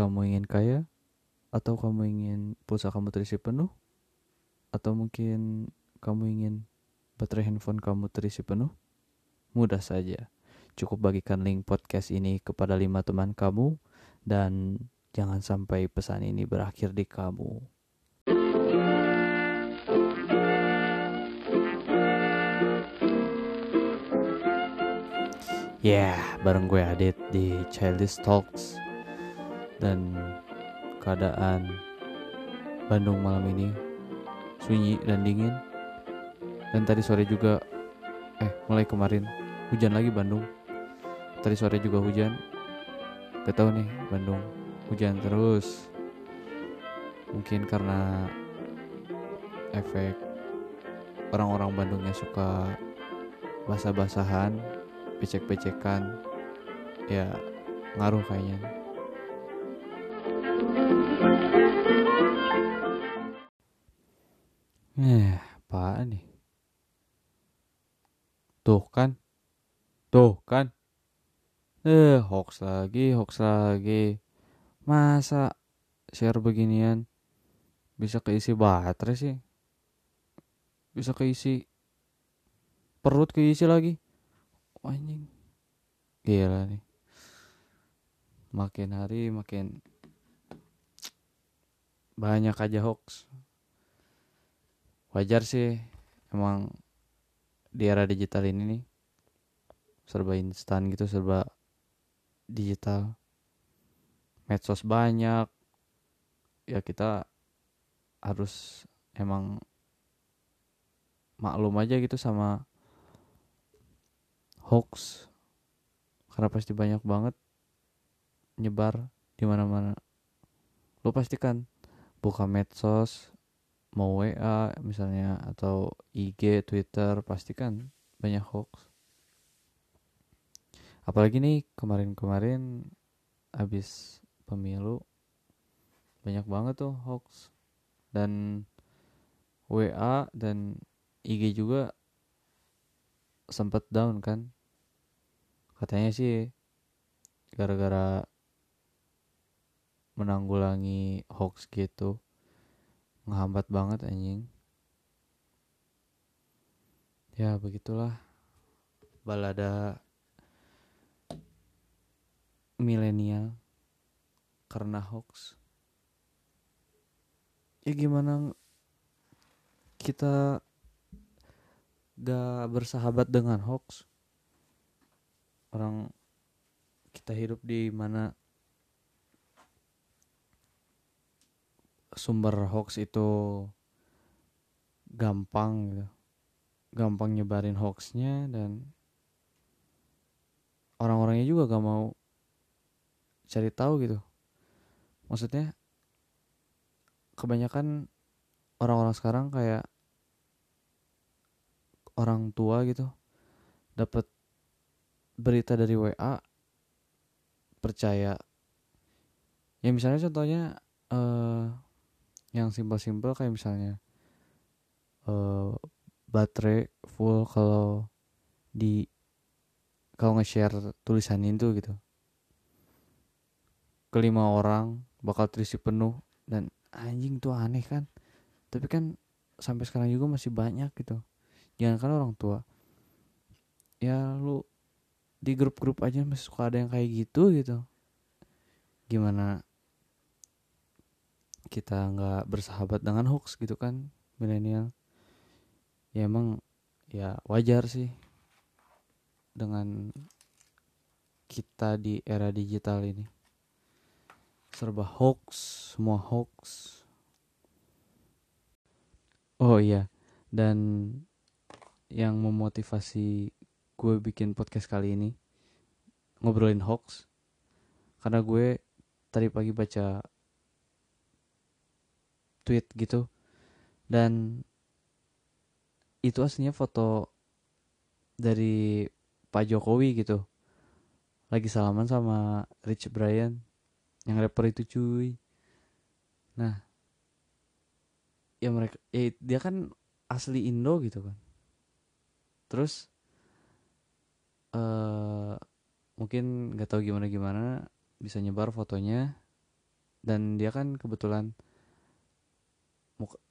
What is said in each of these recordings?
kamu ingin kaya atau kamu ingin pulsa kamu terisi penuh atau mungkin kamu ingin baterai handphone kamu terisi penuh? Mudah saja. Cukup bagikan link podcast ini kepada lima teman kamu dan jangan sampai pesan ini berakhir di kamu. Ya, yeah, bareng gue Adit di Childish Talks Dan keadaan Bandung malam ini sunyi dan dingin. Dan tadi sore juga, eh mulai kemarin hujan lagi Bandung. Tadi sore juga hujan. Gak tau nih Bandung hujan terus. Mungkin karena efek orang-orang Bandungnya suka basah-basahan becek-becekan. Ya ngaruh kayaknya tuh kan. Tuh kan. Eh hoax lagi hoax lagi. Masa share beginian? Bisa keisi baterai sih. Bisa keisi perut keisi lagi. Anjing. Gila nih. Makin hari makin banyak aja hoax. Wajar sih emang di era digital ini nih serba instan gitu serba digital. Medsos banyak. Ya kita harus emang maklum aja gitu sama hoax. Karena pasti banyak banget nyebar di mana-mana. Lo pasti kan buka medsos mau WA misalnya atau IG Twitter pasti kan banyak hoax. Apalagi nih kemarin-kemarin habis pemilu banyak banget tuh hoax. Dan WA dan IG juga sempet down kan. Katanya sih gara-gara menanggulangi hoax gitu ngehambat banget anjing. Ya begitulah. Balada milenial karena hoax. Ya gimana kita gak bersahabat dengan hoax? Orang kita hidup di mana sumber hoax itu gampang gitu. Gampang nyebarin hoaxnya dan orang-orangnya juga gak mau cari tahu gitu. Maksudnya kebanyakan orang-orang sekarang kayak orang tua gitu dapat berita dari WA percaya. Ya misalnya contohnya uh, yang simpel-simpel kayak misalnya uh, baterai full kalau di kalau nge-share tulisan itu gitu. Kelima orang bakal terisi penuh dan anjing tuh aneh kan. Tapi kan sampai sekarang juga masih banyak gitu. Jangan kan orang tua. Ya lu di grup-grup aja masih suka ada yang kayak gitu gitu. Gimana kita nggak bersahabat dengan hoax gitu kan milenial. Ya emang ya wajar sih dengan kita di era digital ini. Serba hoax semua hoax. Oh iya. Dan yang memotivasi gue bikin podcast kali ini ngobrolin hoax karena gue tadi pagi baca tweet gitu. Dan itu aslinya foto dari Pak Jokowi gitu. Lagi salaman sama Rich Brian yang rapper itu cuy. Nah ya mereka ya dia kan asli Indo gitu kan. Terus uh, mungkin nggak tahu gimana gimana bisa nyebar fotonya. Dan dia kan kebetulan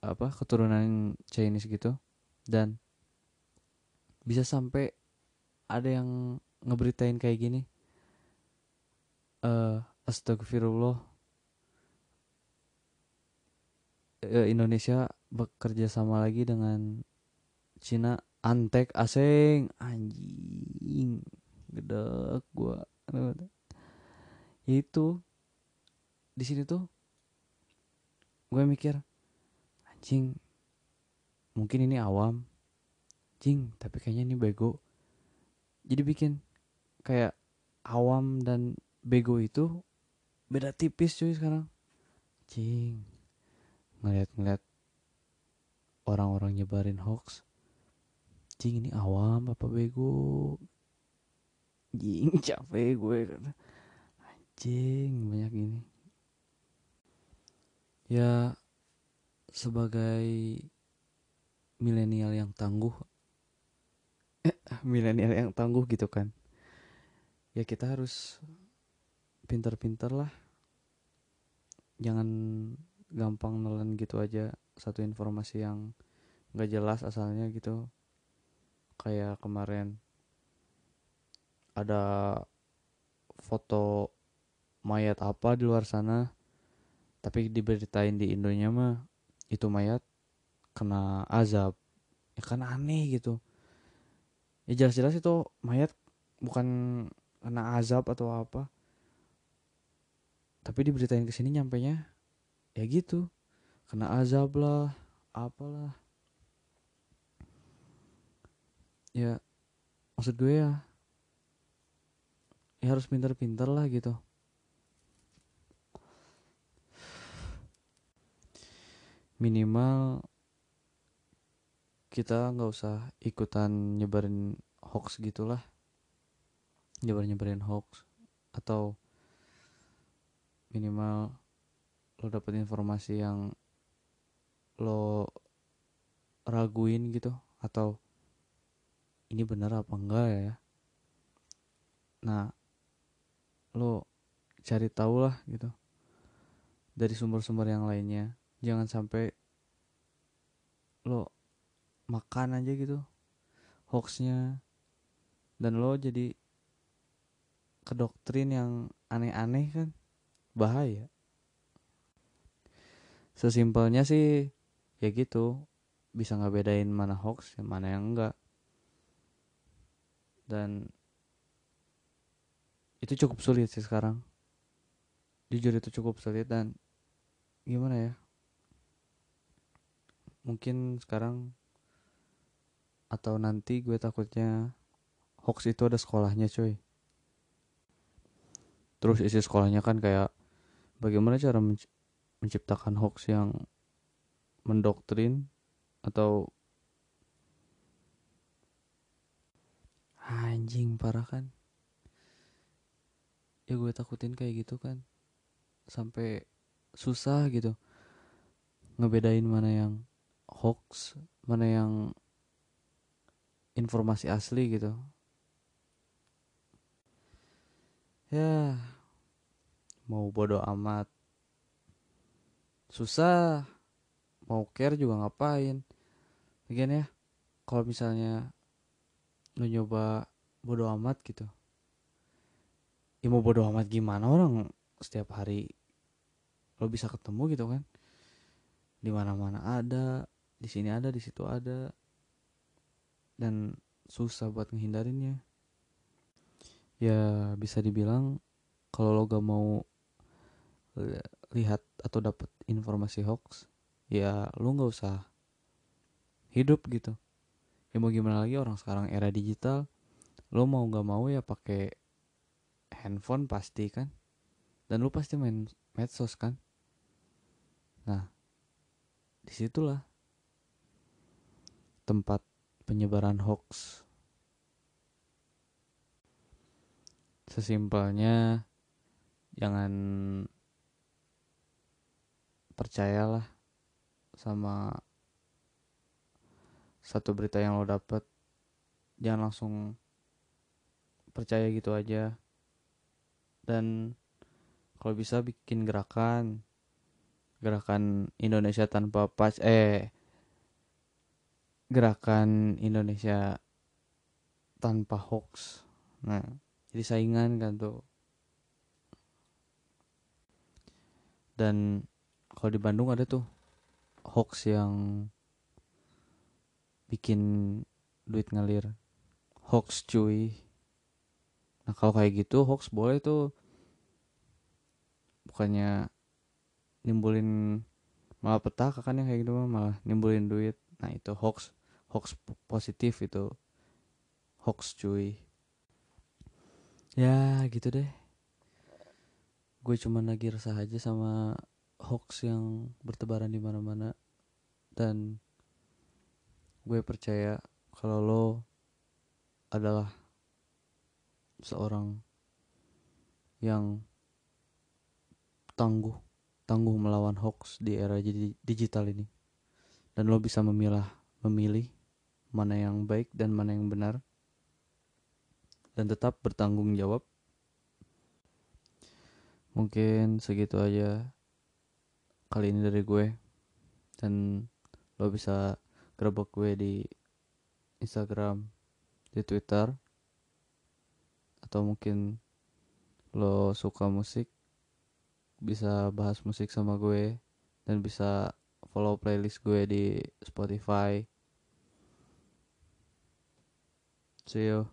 apa keturunan Chinese gitu. Dan bisa sampai ada yang ngeberitain kayak gini. Uh, astagfirullah. Uh, Indonesia bekerja sama lagi dengan Cina. Antek asing. Anjing. Gede gua. Itu di sini tuh gue mikir anjing mungkin ini awam. Jing tapi kayaknya ini bego. Jadi bikin kayak awam dan bego itu beda tipis cuy sekarang. Jing ngeliat-ngeliat orang-orang nyebarin hoax. Jing ini awam apa bego? Jing capek gue. Anjing banyak ini. Ya sebagai milenial yang tangguh. Eh, milenial yang tangguh gitu kan? Ya kita harus pinter-pinter lah. Jangan gampang nelen gitu aja satu informasi yang gak jelas asalnya gitu. Kayak kemarin ada foto mayat apa di luar sana tapi diberitain di Indonya mah itu mayat kena azab. Ya kan aneh gitu. Ya jelas-jelas itu mayat bukan kena azab atau apa. Tapi diberitain ke sini nyampe nya ya gitu. Kena azab lah apalah. Ya maksud gue ya ya harus pinter-pinter lah gitu minimal kita nggak usah ikutan nyebarin hoax gitulah. Nyebar nyebarin hoax. Atau minimal lo dapet informasi yang lo raguin gitu. Atau ini benar apa enggak ya? Nah lo cari tahu lah gitu. Dari sumber-sumber yang lainnya jangan sampai lo makan aja gitu hoaxnya. Dan lo jadi ke doktrin yang aneh-aneh kan? Bahaya. Sesimpelnya sih ya gitu. Bisa nggak bedain mana hoax yang mana yang enggak. Dan itu cukup sulit sih sekarang. Jujur itu cukup sulit dan gimana ya mungkin sekarang atau nanti gue takutnya hoax itu ada sekolahnya cuy. Terus isi sekolahnya kan kayak bagaimana cara menciptakan hoax yang mendoktrin atau anjing parah kan? Ya gue takutin kayak gitu kan sampai susah gitu ngebedain mana yang hoax mana yang informasi asli gitu. Ya mau bodoh amat. Susah mau care juga ngapain? Lagian ya kalau misalnya lu nyoba bodoh amat gitu. Ya mau bodoh amat gimana orang setiap hari lo bisa ketemu gitu kan? Di mana mana ada di sini ada di situ ada. Dan susah buat ngehindarinnya. Ya bisa dibilang kalau lo gak mau lihat atau dapat informasi hoax ya lo nggak usah hidup gitu. Ya mau gimana lagi orang sekarang era digital lo mau nggak mau ya pakai handphone pasti kan. Dan lo pasti main medsos kan. Nah di situlah tempat penyebaran hoax. Sesimpelnya jangan percayalah sama satu berita yang lo dapet jangan langsung percaya gitu aja dan kalau bisa bikin gerakan gerakan Indonesia tanpa pas eh gerakan Indonesia tanpa hoax. Nah jadi saingan kan tuh. Dan kalau di Bandung ada tuh hoax yang bikin duit ngalir. Hoax cuy. Nah kalau kayak gitu hoax boleh tuh. Bukannya nimbulin malah petaka kan yang kayak gitu malah nimbulin duit. Nah itu hoax hoax positif itu. Hoax cuy. Ya gitu deh. Gue cuman lagi resah aja sama hoax yang bertebaran di mana-mana. Dan gue percaya kalau lo adalah seorang yang tangguh tangguh melawan hoax di era digital ini. Dan lo bisa memilah memilih mana yang baik dan mana yang benar dan tetap bertanggung jawab mungkin segitu aja kali ini dari gue dan lo bisa gerbek gue di Instagram di Twitter atau mungkin lo suka musik bisa bahas musik sama gue dan bisa follow playlist gue di Spotify. See you.